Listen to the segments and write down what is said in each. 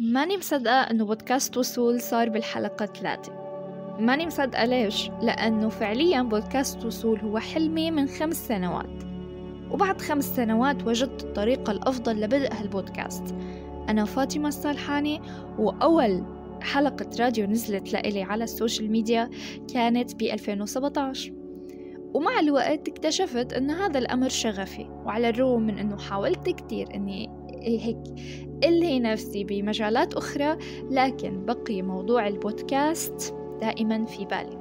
ماني مصدقة إنه بودكاست وصول صار بالحلقة ثلاثة ماني مصدقة ليش؟ لأنه فعليا بودكاست وصول هو حلمي من خمس سنوات. وبعد خمس سنوات وجدت الطريقة الأفضل لبدء هالبودكاست. أنا فاطمة الصالحاني وأول حلقة راديو نزلت لإلي على السوشيال ميديا كانت ب 2017 ومع الوقت اكتشفت أن هذا الأمر شغفي وعلى الرغم من أنه حاولت كتير أني هيك. إلهي نفسي بمجالات أخرى لكن بقي موضوع البودكاست دائما في بالي.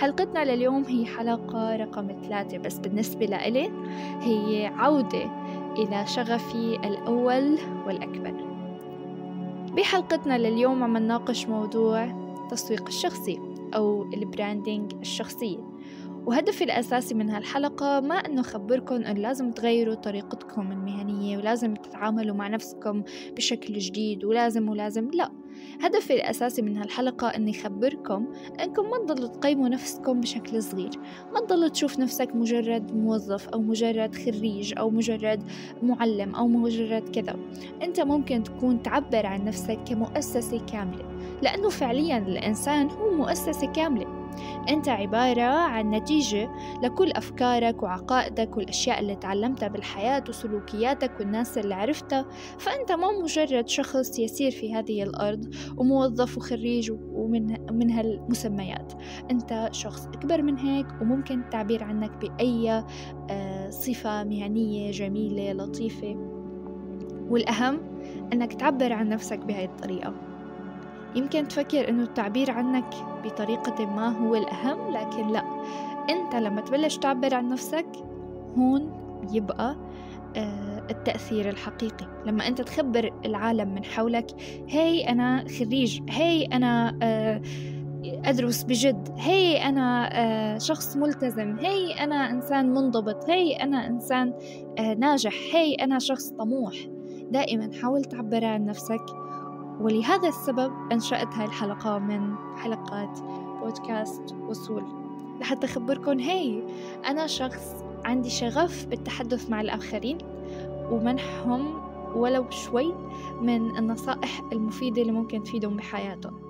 حلقتنا لليوم هي حلقة رقم ثلاثة بس بالنسبة لإلي هي عودة إلى شغفي الأول والأكبر. بحلقتنا لليوم عم نناقش موضوع التسويق الشخصي أو البراندينج الشخصية. وهدفي الأساسي من هالحلقة ما أنه أخبركم أن لازم تغيروا طريقتكم المهنية ولازم تتعاملوا مع نفسكم بشكل جديد ولازم ولازم لا. هدفي الأساسي من هالحلقة أني أخبركم أنكم ما تضلوا تقيموا نفسكم بشكل صغير. ما تضلوا تشوف نفسك مجرد موظف أو مجرد خريج أو مجرد معلم أو مجرد كذا. أنت ممكن تكون تعبر عن نفسك كمؤسسة كاملة لأنه فعليا الإنسان هو مؤسسة كاملة. أنت عبارة عن نتيجة لكل أفكارك وعقائدك والأشياء اللي تعلمتها بالحياة وسلوكياتك والناس اللي عرفتها. فأنت ما مجرد شخص يسير في هذه الأرض وموظف وخريج ومن من هالمسميات. أنت شخص أكبر من هيك وممكن التعبير عنك بأي آه، صفة مهنية جميلة لطيفة. والأهم أنك تعبر عن نفسك بهاي الطريقة. يمكن تفكر إنه التعبير عنك بطريقة ما هو الأهم لكن لا. أنت لما تبلش تعبر عن نفسك هون بيبقى آه، التأثير الحقيقي. لما أنت تخبر العالم من حولك هاي أنا خريج هاي أنا آه، أدرس بجد هي أنا آه، شخص ملتزم هي أنا إنسان منضبط هي أنا إنسان ناجح هي أنا شخص طموح. دائما حاول تعبر عن نفسك ولهذا السبب أنشأت هاي الحلقة من حلقات بودكاست وصول. لحتى أخبركم هي أنا شخص عندي شغف بالتحدث مع الآخرين ومنحهم ولو شوي من النصائح المفيدة اللي ممكن تفيدهم بحياتهم.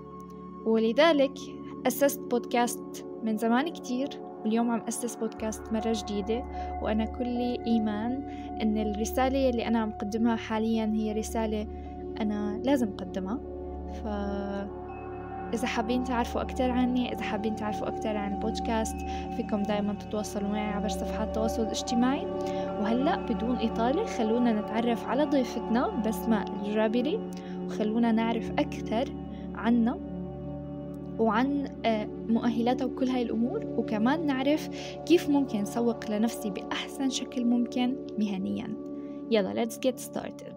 ولذلك أسست بودكاست من زمان كتير واليوم عم أسس بودكاست مرة جديدة وأنا كلي إيمان إن الرسالة اللي أنا عم قدمها حاليا هي رسالة أنا لازم أقدمها. ف إذا حابين تعرفوا أكتر عني إذا حابين تعرفوا أكتر عن البودكاست فيكم دايما تتواصلوا معي عبر صفحات التواصل الاجتماعي. وهلأ بدون إطالة خلونا نتعرف على ضيفتنا بسماء الجابري وخلونا نعرف أكثر عنا وعن آه، مؤهلاتها وكل هاي الأمور. وكمان نعرف كيف ممكن نسوق لنفسي بأحسن شكل ممكن مهنيا. يلا let's get started.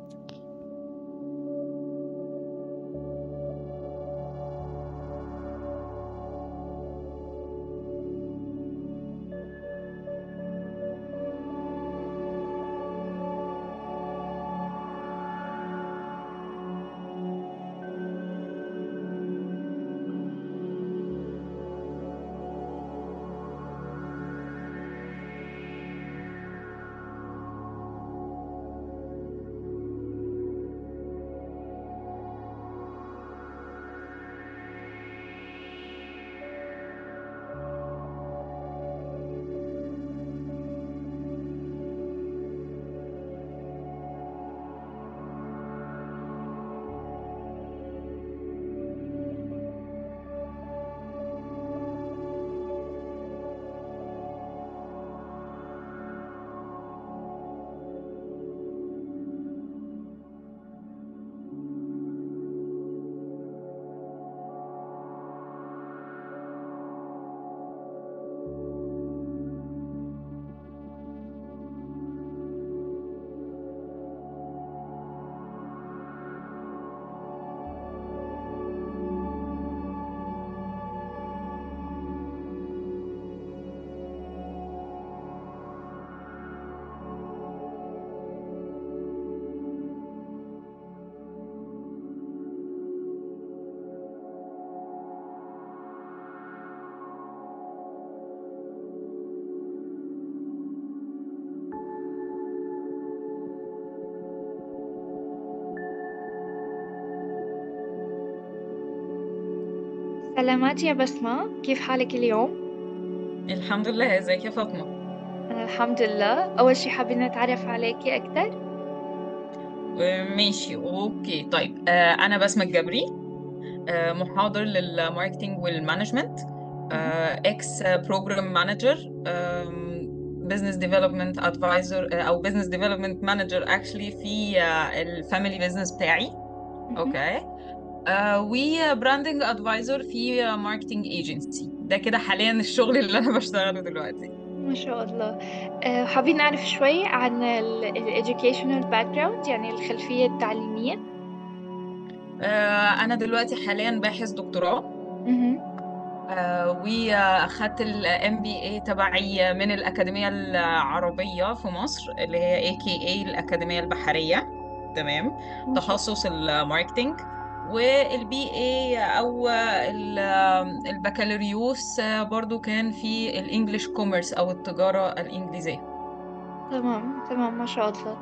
سلامات يا بسمة. كيف حالك اليوم؟ الحمد لله إزيك يا فاطمة؟ أنا الحمد لله. أول شي حابين نتعرف عليكي أكثر آه، ماشي okay. طيب آه، أنا بسمة الجبري آه، محاضر لل marketing وال management ex program manager business development advisor أو business development manager actually في ال family business بتاعي. Okay. و branding advisor في marketing agency ده كده حاليا الشغل اللي أنا بشتغله دلوقتي. ما شاء الله. آه، حابين نعرف شوي عن ال educational background يعني الخلفية التعليمية. آه، أنا دلوقتي حاليا باحث دكتوراه. آه، واخدت ال MBA تبعي من الأكاديمية العربية في مصر اللي هي AAST الأكاديمية البحرية. تمام. تخصص ال marketing وال BA أو ال- البكالوريوس برضو كان في ال English commerce أو التجارة الإنجليزية. تمام تمام ما شاء الله.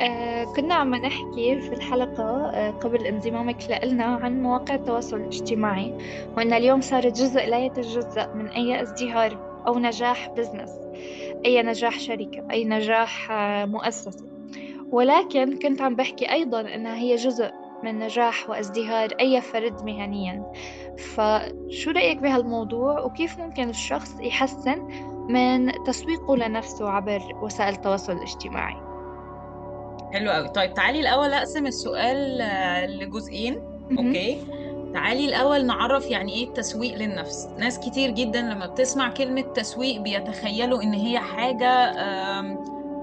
آه كنا عم نحكي في الحلقة آه قبل انضمامك لنا عن مواقع التواصل الاجتماعي وأن اليوم صارت جزء لا يتجزأ من أي ازدهار أو نجاح business أي نجاح شركة أي نجاح آه مؤسسة. ولكن كنت عم بحكي أيضا أنها هي جزء من نجاح وازدهار أي فرد مهنيا. فشو رأيك بهالموضوع؟ وكيف ممكن الشخص يحسن من تسويقه لنفسه عبر وسائل التواصل الاجتماعي؟ حلو قوي طيب تعالي الأول أقسم السؤال آه، لجزئين. أوكي. تعالي الأول نعرف يعني إيه التسويق للنفس. ناس كتير جدا لما بتسمع كلمة تسويق بيتخيلوا إن هي حاجة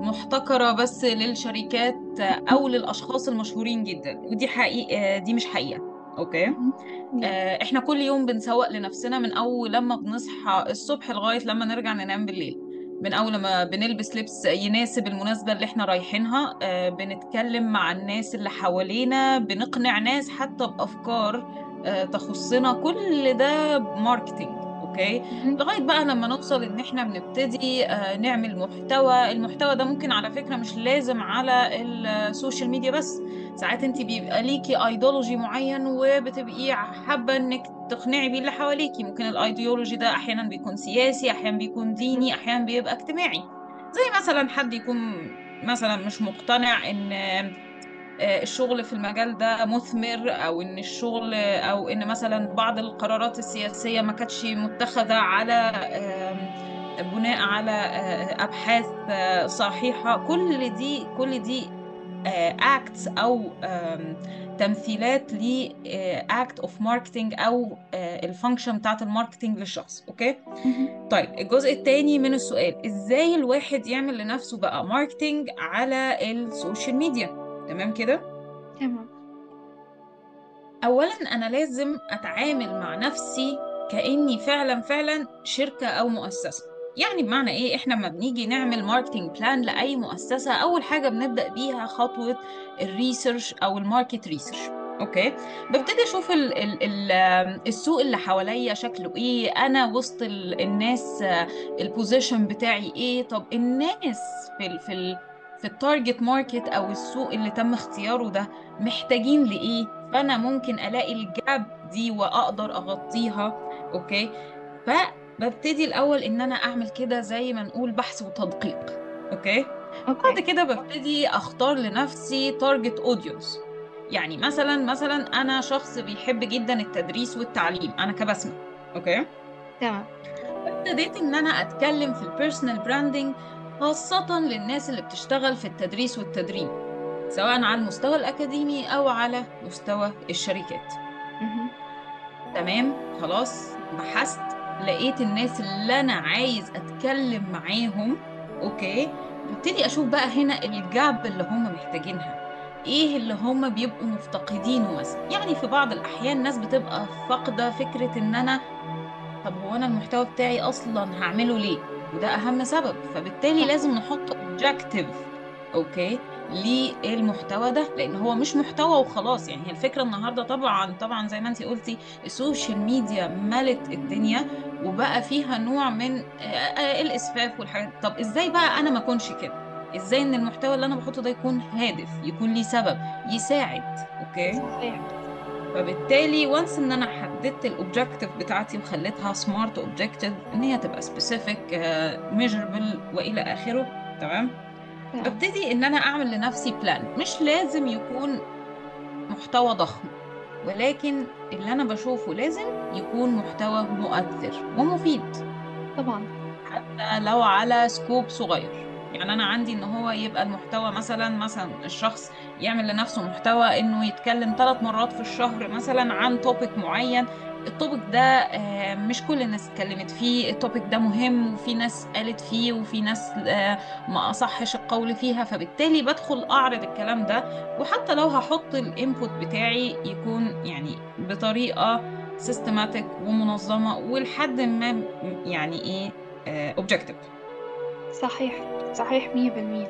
آم، محتكرة بس للشركات أو للأشخاص المشهورين جدا ودي حقيقة دي مش حقيقة okay. آه، إحنا كل يوم بنسوق لنفسنا من أول لما بنصحى الصبح لغاية لما نرجع ننام بالليل. من أول ما بنلبس لبس يناسب المناسبة اللي إحنا رايحينها آه، بنتكلم مع الناس اللي حوالينا بنقنع ناس حتى بأفكار آه، تخصنا كل ده marketing okay؟ مهم. لغاية بقى لما نوصل إن إحنا بنبتدي آه، نعمل محتوى المحتوى ده ممكن على فكرة مش لازم على ال social media بس. ساعات انت بيبقى ليكي ايديولوجي معين وبتبقي حابة إنك تقنعي بيه اللي حواليكي. ممكن الايديولوجي ده أحيانا بيكون سياسي أحيانا بيكون ديني أحيانا بيبقى اجتماعي. زي مثلا حد يكون مثلا مش مقتنع إن الشغل في المجال ده مثمر أو إن الشغل أو إن مثلا بعض القرارات السياسية ما كانتش متخذة على بناء على آه، أبحاث آه، صحيحة. كل دي كل دي acts أو آم، تمثيلات ل act of marketing أو ال function بتاعت ال marketing للشخص. Okay. طيب الجزء التاني من السؤال إزاي الواحد يعمل لنفسه بقى marketing على ال social media تمام كده؟ تمام. اولا أنا لازم أتعامل مع نفسي كأني فعلا فعلا شركة أو مؤسسة. يعني بمعنى إيه؟ إحنا لما بنيجي نعمل marketing plan لأي مؤسسة أول حاجة بنبدأ بيها خطوة ال research أو ال market research okay؟ ببتدي أشوف ال ال ال السوق اللي حواليا شكله إيه أنا وسط ال الناس ال position بتاعي إيه. طب الناس في ال في ال في ال target market أو السوق اللي تم اختياره ده محتاجين لإيه؟ فانا ممكن ألاقي ال gap دي وأقدر أغطيها okay؟ فببتدي الأول إن أنا أعمل كده زي ما نقول بحث وتدقيق Okay؟ بعد كده ببتدي أختار لنفسي target audience يعني مثلا مثلا أنا شخص بيحب جدا التدريس والتعليم أنا كبسمة okay؟ تمام. ابتديت إن أنا أتكلم في ال personal branding خاصة للناس اللي بتشتغل في التدريس والتدريب سواء على المستوى الأكاديمي أو على مستوى الشركات. تمام؟ خلاص بحثت لقيت الناس اللي أنا عايز أتكلم معاهم okay؟ ببتدي أشوف بقى هنا ال gap اللي هم محتاجينها. إيه اللي هم بيبقوا مفتقدينه مثلا؟ يعني في بعض الأحيان ناس بتبقى فاقدة فكرة إن أنا طب هو أنا المحتوى بتاعي أصلا هعمله ليه؟ وده أهم سبب فبالتالي لازم نحط objective okay؟ للمحتوى ده لأن هو مش محتوى وخلاص. يعني هي الفكرة النهارده طبعا طبعا زي ما انتي قلتي ال social media ملت الدنيا وبقى فيها نوع من آه، آه، الإسفاف والحاجات طب إزاي بقى أنا ما أكونش كده؟ إزاي إن المحتوى اللي أنا بحطه ده يكون هادف يكون ليه سبب يساعد okay؟ صحيح فبالتالي once إن أنا حددت ال objective بتاعتي وخليتها smart objective إن هي تبقى specific measurable وإلى آخره تمام؟ ببتدي إن أنا أعمل لنفسي plan مش لازم يكون محتوى ضخم ولكن اللي أنا بشوفه لازم يكون محتوى مؤثر ومفيد. طبعا. حتى لو على scope صغير. يعني أنا عندي إن هو يبقى المحتوى مثلا مثلا الشخص يعمل لنفسه محتوى إنه يتكلم ثلاث مرات في الشهر مثلا عن topic معين. ال topic ده آه، مش كل الناس اتكلمت فيه. ال topic ده مهم وفي ناس قالت فيه وفي ناس آه، ما أصحش القول فيها. فبالتالي بدخل أعرض الكلام ده. وحتى لو هحط ال input بتاعي يكون يعني بطريقة systematic ومنظمة ولحد ما يعني إيه objective صحيح. صحيح مية بالمية.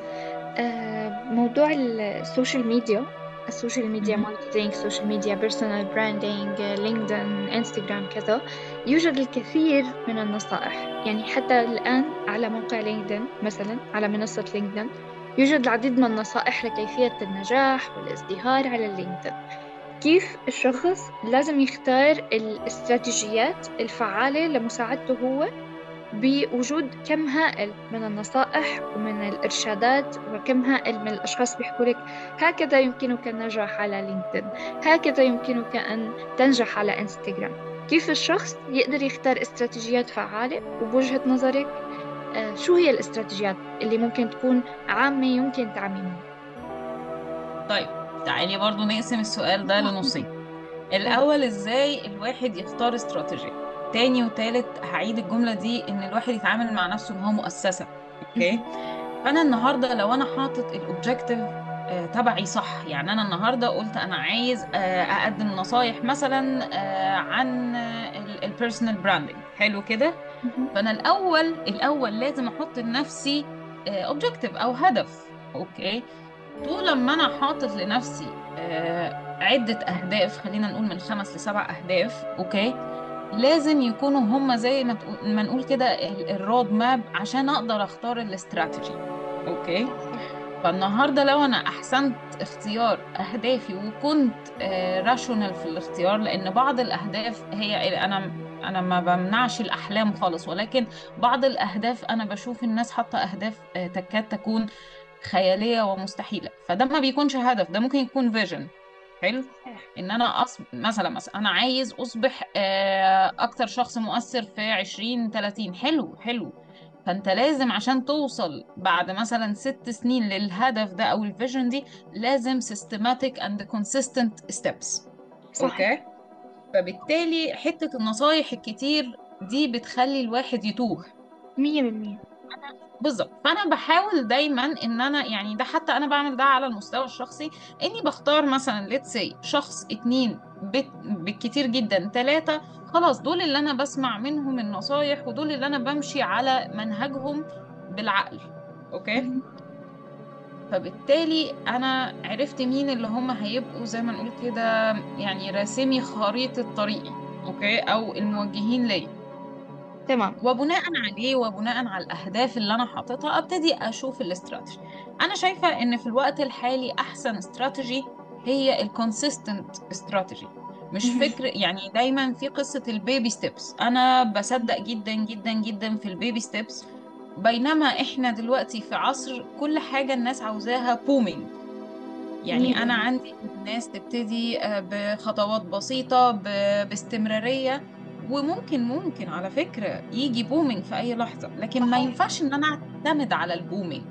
آه، موضوع ال social media ال social media marketing social media personal branding LinkedIn Instagram كذا يوجد الكثير من النصائح. يعني حتى الآن على موقع LinkedIn مثلا على منصة LinkedIn يوجد العديد من النصائح لكيفية النجاح والازدهار على ال LinkedIn كيف الشخص لازم يختار الاستراتيجيات الفعالة لمساعدته هو بوجود كم هائل من النصائح ومن الإرشادات وكم هائل من الأشخاص بيحكوا لك. هكذا يمكنك النجاح على LinkedIn. هكذا يمكنك أن تنجح على إنستغرام. كيف الشخص يقدر يختار استراتيجيات فعالة؟ وبوجهة نظرك آه، شو هي الاستراتيجيات اللي ممكن تكون عامة يمكن تعميمها؟ طيب تعالي برضو نقسم السؤال ده لنصين. الأول إزاي الواحد يختار استراتيجية؟ تاني وتالت هعيد الجملة دي إن الواحد يتعامل مع نفسه إن هو مؤسسة okay؟ فأنا النهاردة لو أنا حاطط ال objective تبعي صح يعني أنا النهاردة قلت أنا عايز آه، أقدم نصايح مثلا آه، عن ال personal branding حلو كده؟ فأنا الأول الأول لازم أحط لنفسي objective أو هدف okay؟ طول ما أنا حاطط لنفسي آه، عدة أهداف خلينا نقول من خمس لسبع أهداف أوكي؟ لازم يكونوا هم زي ما ما نقول كده ال- ال road map عشان أقدر أختار ال strategy. okay؟ فالنهاردة لو أنا أحسنت اختيار أهدافي وكنت rational في الاختيار لأن بعض الأهداف هي أنا أنا ما بمنعش الأحلام خالص ولكن بعض الأهداف أنا بشوف الناس حاطة أهداف آه، تكاد تكون خيالية ومستحيلة. فده ما بيكونش هدف ده ممكن يكون vision حلو؟ إن أنا أص... مثلا مثلا أنا عايز أصبح آه، أكتر شخص مؤثر في 20 30 حلو حلو. فأنت لازم عشان توصل بعد مثلا ست سنين للهدف ده أو ال vision دي لازم systematic and consistent steps. okay؟ فبالتالي حتة النصايح الكتير دي بتخلي الواحد يتوه. مية بالمية. بالظبط. فأنا بحاول دايما إن أنا يعني ده حتى أنا بعمل ده على المستوى الشخصي إني بختار مثلا let's say شخص اتنين بالكتير جدا تلاتة خلاص دول اللي أنا بسمع منهم النصايح ودول اللي أنا بمشي على منهجهم بالعقل. okay. فبالتالي أنا عرفت مين اللي هم هيبقوا زي ما نقول كده يعني راسمي خريطة طريقي. okay؟ أو الموجهين ليا. تمام. وبناء عليه وبناء على الأهداف اللي أنا حاططها أبتدي أشوف الاستراتيجي. أنا شايفة إن في الوقت الحالي أحسن استراتيجي هي ال consistent strategy مش. فكر يعني دايما في قصة ال baby steps أنا بصدق جدا جدا جدا في ال baby steps بينما إحنا دلوقتي في عصر كل حاجة الناس عاوزاها booming يعني أنا مية عندي الناس تبتدي آه، بخطوات بسيطة ب- باستمرارية. وممكن ممكن على فكرة يجي booming في أي لحظة لكن ما صحيح. ينفعش إن أنا أعتمد على ال booming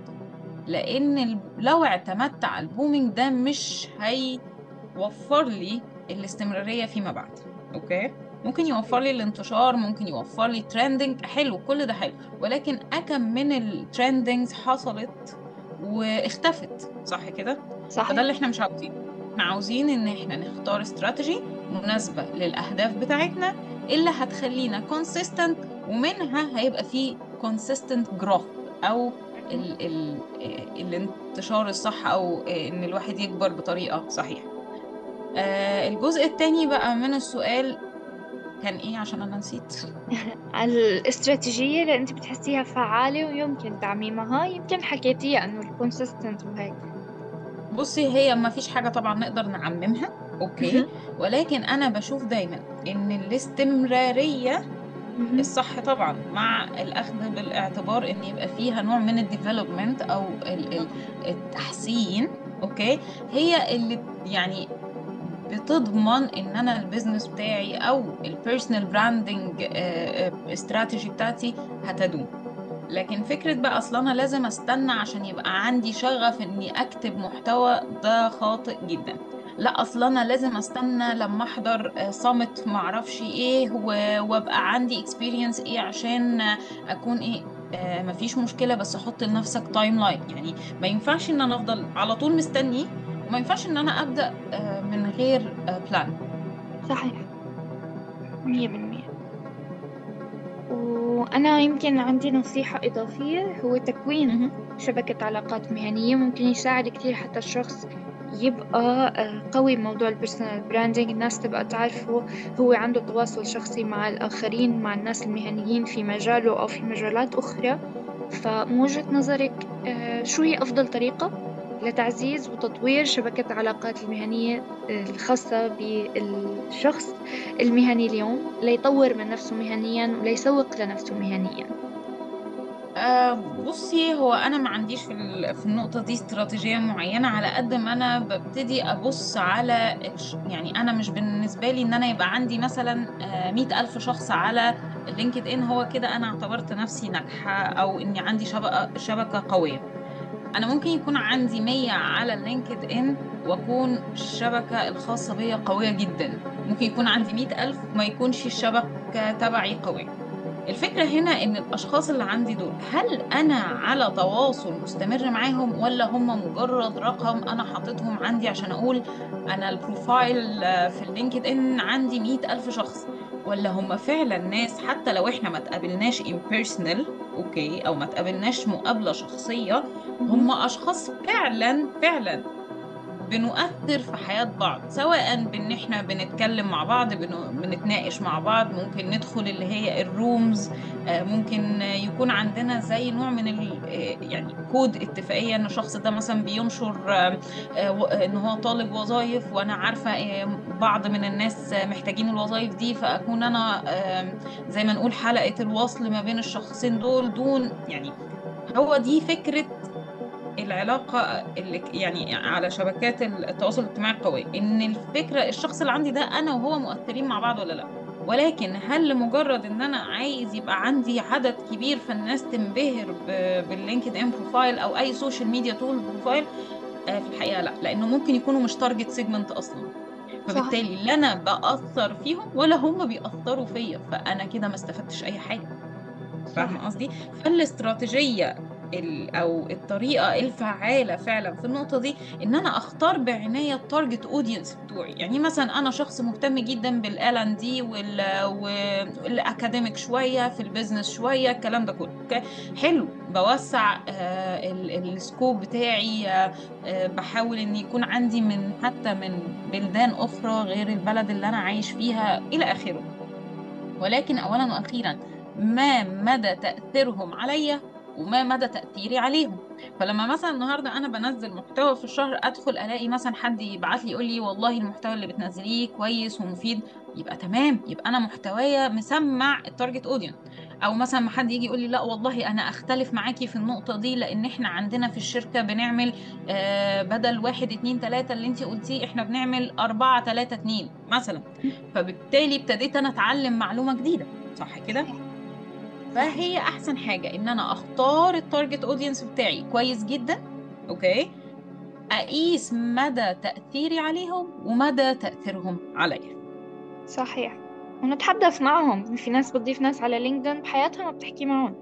لأن لو اعتمدت على ال booming ده مش هيوفر لي الاستمرارية فيما بعد okay؟ ممكن يوفر لي الانتشار ممكن يوفر لي trending حلو كل ده حلو ولكن أكم من ال trendings حصلت واختفت صح كده؟ فده صحيح اللي إحنا مش عاوزينه. إحنا عاوزين إن إحنا نختار استراتيجي مناسبة للأهداف بتاعتنا اللي هتخلينا consistent ومنها هيبقى فيه consistent growth أو ال ال الانتشار الصح أو إن الواحد يكبر بطريقة صحيحة. آه الجزء التاني بقى من السؤال كان إيه عشان أنا نسيت؟ الاستراتيجية اللي أنت بتحسيها فعالة ويمكن تعميمها يمكن حكيتيها إنه ال consistent وهيك. بصي هي ما فيش حاجة طبعا نقدر نعممها أوكي. ولكن أنا بشوف دايما إن الاستمرارية مهم. الصح طبعا مع الأخذ بالاعتبار إن يبقى فيها نوع من ال development ال- التحسين أوكي؟ هي اللي يعني بتضمن إن أنا ال business بتاعي أو ال personal branding strategy بتاعتي هتدوم. لكن فكرة بقى أصلا أنا لازم أستنى عشان يبقى عندي شغف إني أكتب محتوى ده خاطئ جدا. لا أصلا أنا لازم أستنى لما أحضر صامت معرفش إيه وأبقى عندي experience إيه عشان آه، أكون إيه آه مفيش مشكلة بس حط لنفسك timeline يعني ما ينفعش إن أنا أفضل على طول مستني وما ينفعش إن أنا أبدأ آه، من غير plan صحيح. مية بالمية. وأنا يمكن عندي نصيحة إضافية هو تكوين شبكة علاقات مهنية ممكن يساعد كتير حتى الشخص يبقى آه، قوي بموضوع ال personal branding الناس تبقى تعرفه هو عنده تواصل شخصي مع الآخرين مع الناس المهنيين في مجاله أو في مجالات أخرى. فمن وجهة نظرك آه، شو هي أفضل طريقة لتعزيز وتطوير شبكة العلاقات المهنية آه، الخاصة بالشخص المهني اليوم ليطور من نفسه مهنيا وليسوق لنفسه مهنيا؟ آه بصي هو أنا ما عنديش في ال- في النقطة دي استراتيجية معينة على قد ما أنا ببتدي أبص على يعني أنا مش بالنسبة لي إن أنا يبقى عندي مثلا آه، مئة ألف شخص على لينكد ان هو كده أنا اعتبرت نفسي ناجحة أو إني عندي شبكه شبكة قوية. أنا ممكن يكون عندي 100 على لينكد ان وأكون الشبكة الخاصة بيا قوية جدا. ممكن يكون عندي 100 ألف وما يكونش الشبكة تبعي قوية. الفكرة هنا إن الأشخاص اللي عندي دول هل أنا على تواصل مستمر معاهم ولا هم مجرد رقم أنا حاططهم عندي عشان أقول أنا ال profile في اللينكد إن عندي مئة ألف شخص؟ ولا هم فعلا ناس حتى لو إحنا ما تقابلناش in personal أوكي أو ما تقابلناش مقابلة شخصية هم أشخاص فعلا فعلا. بنؤثر في حياة بعض سواء بإن إحنا بنتكلم مع بعض بن- بنتناقش مع بعض ممكن ندخل اللي هي ال rooms آه، ممكن يكون عندنا زي نوع من ال- آه، يعني كود اتفاقية إن الشخص ده مثلا بينشر آه، إن هو طالب وظائف وأنا عارفة بعض من الناس محتاجين الوظائف دي فأكون أنا آه، زي ما نقول حلقة الوصل ما بين الشخصين دول دون يعني هو دي فكرة العلاقة اللي يعني على شبكات التواصل الاجتماعي القوية إن الفكرة الشخص اللي عندي ده أنا وهو مؤثرين مع بعض ولا لأ؟ ولكن هل لمجرد إن أنا عايز يبقى عندي عدد كبير فالناس تنبهر باللينكد إن profile أو أي social media tool profile؟ آه، في الحقيقة لأ لأنه ممكن يكونوا مش target segment أصلا. فبالتالي لا أنا بأثر فيهم ولا هم بيأثروا فيا فأنا كده ما استفدتش أي حاجة. فاهمة قصدي؟ فالاستراتيجية ال- أو الطريقة الفعالة فعلا في النقطة دي إن أنا أختار بعناية ال target audience بتوعي. يعني مثلا أنا شخص مهتم جدا بال L and D وال academic شوية في ال business شوية الكلام ده كله أوكي؟ حلو. بوسع آه، ال- ال scope بتاعي آه، بحاول إن يكون عندي من حتى من بلدان أخرى غير البلد اللي أنا عايش فيها إلى آخره. ولكن اولا وأخيرا ما مدى تأثيرهم عليا؟ وما مدى تأثيري عليهم. فلما مثلا النهارده أنا بنزل محتوى في الشهر أدخل ألاقي مثلا حد يبعت لي يقول لي والله المحتوى اللي بتنزليه كويس ومفيد يبقى تمام يبقى أنا محتوايا مسمع ال target audience أو مثلا ما حد يجي يقول لي لا والله أنا أختلف معاكي في النقطة دي لأن إحنا عندنا في الشركة بنعمل آه بدل واحد اتنين تلاتة اللي انت قلتيه إحنا بنعمل أربعة تلاتة اتنين مثلا. فبالتالي ابتديت أنا أتعلم معلومة جديدة. صح كده؟ فهي أحسن حاجة إن أنا أختار ال target audience بتاعي كويس جدا أوكي؟ أقيس مدى تأثيري عليهم ومدى تأثيرهم عليا. صحيح. ونتحدث معهم. في ناس بتضيف ناس على لينكدين بحياتها ما بتحكي معهم.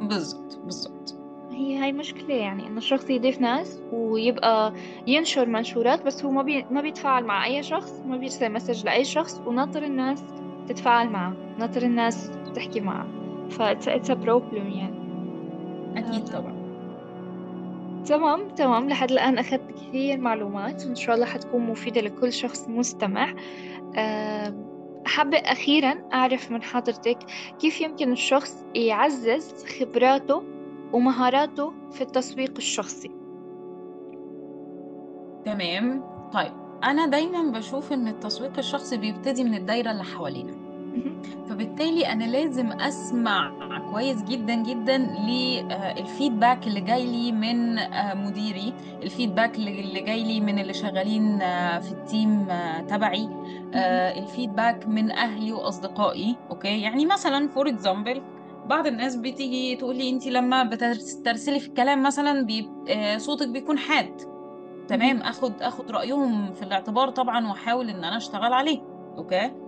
بالظبط بالظبط. هي هاي مشكلة يعني إنه الشخص يضيف ناس ويبقى ينشر منشورات بس هو ما بي... ما بيتفاعل مع أي شخص ما بيرسل message لأي شخص وناطر الناس تتفاعل معه ناطر الناس تحكي معه. ف it's, a problem يعني. أكيد آه. طبعا. تمام تمام. لحد الآن أخذت كثير معلومات وإن شاء الله حتكون مفيدة لكل شخص مستمع. حابة أخيرا أعرف من حضرتك كيف يمكن الشخص يعزز خبراته ومهاراته في التسويق الشخصي؟ تمام. طيب أنا دايما بشوف إن التسويق الشخصي بيبتدي من الدايرة اللي حوالينا. فبالتالي أنا لازم أسمع كويس جدا جدا لل feedback اللي جاي لي من آه، مديري ال feedback اللي جاي لي من اللي شغالين آه، في ال team آه، تبعي آه، ال feedback من أهلي وأصدقائي أوكي؟ يعني مثلا for example بعض الناس بتيجي تقول لي انت لما بترسلي في الكلام مثلا بي... آه، صوتك بيكون حاد. تمام؟ أخد أخد رأيهم في الاعتبار طبعا وأحاول إن أنا أشتغل عليه أوكي؟ آه،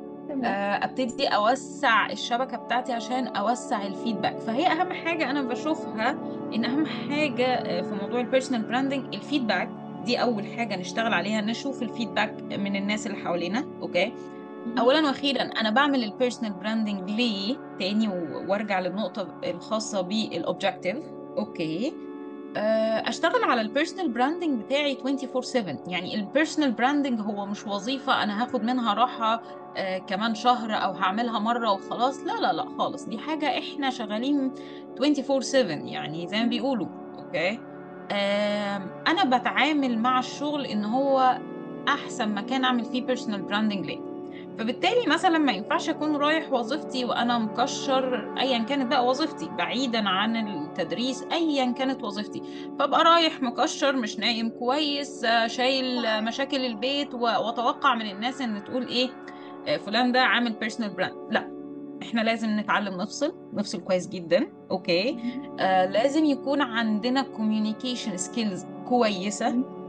أبتدي أوسع الشبكة بتاعتي عشان أوسع ال feedback فهي أهم حاجة أنا بشوفها إن أهم حاجة آه، في موضوع ال personal branding ال feedback دي أول حاجة نشتغل عليها نشوف ال feedback من الناس اللي حوالينا أوكي. اولا وأخيرا أنا بعمل ال personal branding ليه تاني وأرجع للنقطة الخاصة بال objective أوكي؟ آه، أشتغل على ال personal branding بتاعي 24/7 يعني ال personal branding هو مش وظيفة أنا هاخد منها راحة آه، كمان شهر أو هعملها مرة وخلاص. لا لا لا خالص. دي حاجة إحنا شغالين 24/7 يعني زي ما بيقولوا Okay؟ أنا بتعامل مع الشغل إن هو أحسن مكان أعمل فيه personal branding ليه فبالتالي مثلا ما ينفعش أكون رايح وظيفتي وأنا مكشر ايا كانت بقى وظيفتي بعيدا عن التدريس ايا كانت وظيفتي. فأبقى رايح مكشر مش نايم كويس آه، شايل آه، مشاكل البيت وأتوقع من الناس إن تقول إيه؟ آه، فلان ده عامل personal brand لا إحنا لازم نتعلم نفصل نفصل كويس جدا. okay. آه لازم يكون عندنا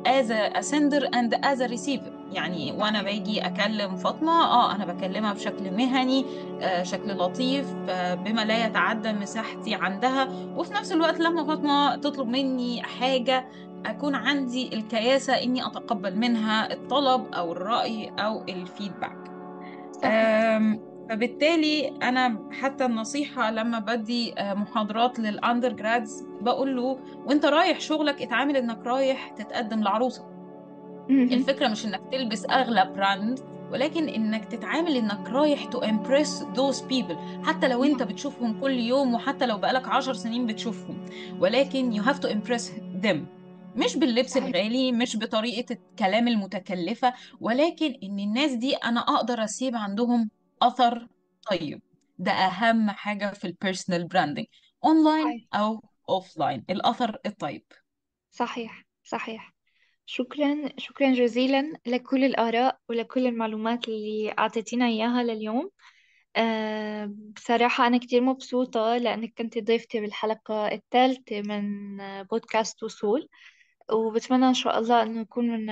as a, a sender and as a receiver. يعني وأنا باجي أكلم فاطمة آه أنا بكلمها بشكل مهني آه شكل لطيف آه بما لا يتعدى مساحتي عندها. وفي نفس الوقت لما فاطمة تطلب مني حاجة أكون عندي الكياسة إني أتقبل منها الطلب أو الرأي أو الفيدباك فبالتالي أنا حتى النصيحة لما بدي آه، محاضرات لل undergrads بقول له وأنت رايح شغلك اتعامل إنك رايح تتقدم لعروسة. الفكرة مش إنك تلبس أغلى brand ولكن إنك تتعامل إنك رايح to impress those people. حتى لو أنت بتشوفهم كل يوم وحتى لو بقالك عشر سنين بتشوفهم ولكن you have to impress them. مش باللبس الغالي مش بطريقة الكلام المتكلفة ولكن إن الناس دي أنا أقدر أسيب عندهم أثر. طيب ده أهم حاجة في ال personal branding online صحيح. أو offline الأثر الطيب. صحيح صحيح. شكرا شكرا جزيلا لكل الآراء ولكل المعلومات اللي أعطيتينا إياها لليوم. أه بصراحة أنا كتير مبسوطة لأنك كنت ضيفتي بالحلقة الثالثة من آه، بودكاست وصول. وبتمنى إن شاء الله إنه نكون من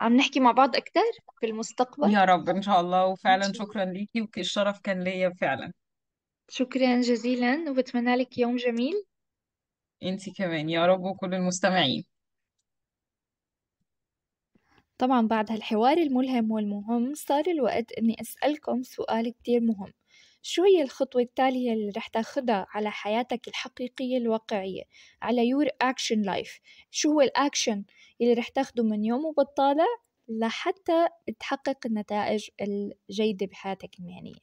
عم نحكي مع بعض أكثر في المستقبل. يا رب إن شاء الله. إن وفعلا شاء الله. شكرا ليكي والشرف كان ليا فعلا. شكرا جزيلا وبتمنى لك يوم جميل. انتي كمان. يا رب وكل المستمعين. طبعا بعد هالحوار الملهم والمهم صار الوقت إني أسألكم سؤال كتير مهم. شو هي الخطوة التالية اللي رح تاخدها على حياتك الحقيقية الواقعية على your action life شو هو الأكشن اللي رح تاخده من يوم وبطالة لحتى تحقق النتائج الجيدة بحياتك المهنية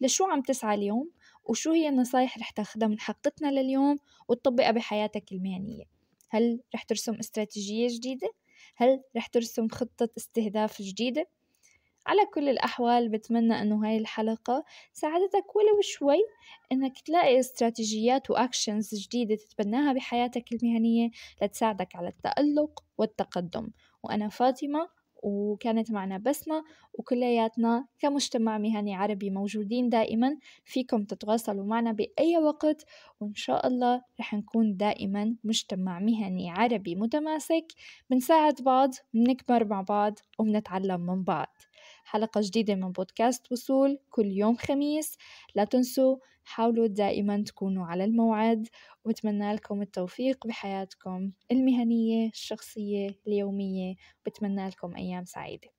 لشو عم تسعى اليوم وشو هي النصايح رح تاخدها من حلقتنا لليوم وتطبقها بحياتك المهنية هل رح ترسم استراتيجية جديدة؟ هل رح ترسم خطة استهداف جديدة؟ على كل الأحوال بتمنى أنه هاي الحلقة ساعدتك ولو شوي أنك تلاقي استراتيجيات وأكشنز جديدة تتبناها بحياتك المهنية لتساعدك على التألق والتقدم. وأنا فاطمة وكانت معنا بسمة وكلياتنا كمجتمع مهني عربي موجودين دائما فيكم تتواصلوا معنا بأي وقت وإن شاء الله رح نكون دائما مجتمع مهني عربي متماسك بنساعد بعض بنكبر مع بعض وبنتعلم من بعض. حلقة جديدة من بودكاست وصول كل يوم خميس. لا تنسوا حاولوا دائما تكونوا على الموعد وبتمنى لكم التوفيق بحياتكم المهنية الشخصية اليومية بتمنى لكم أيام سعيدة.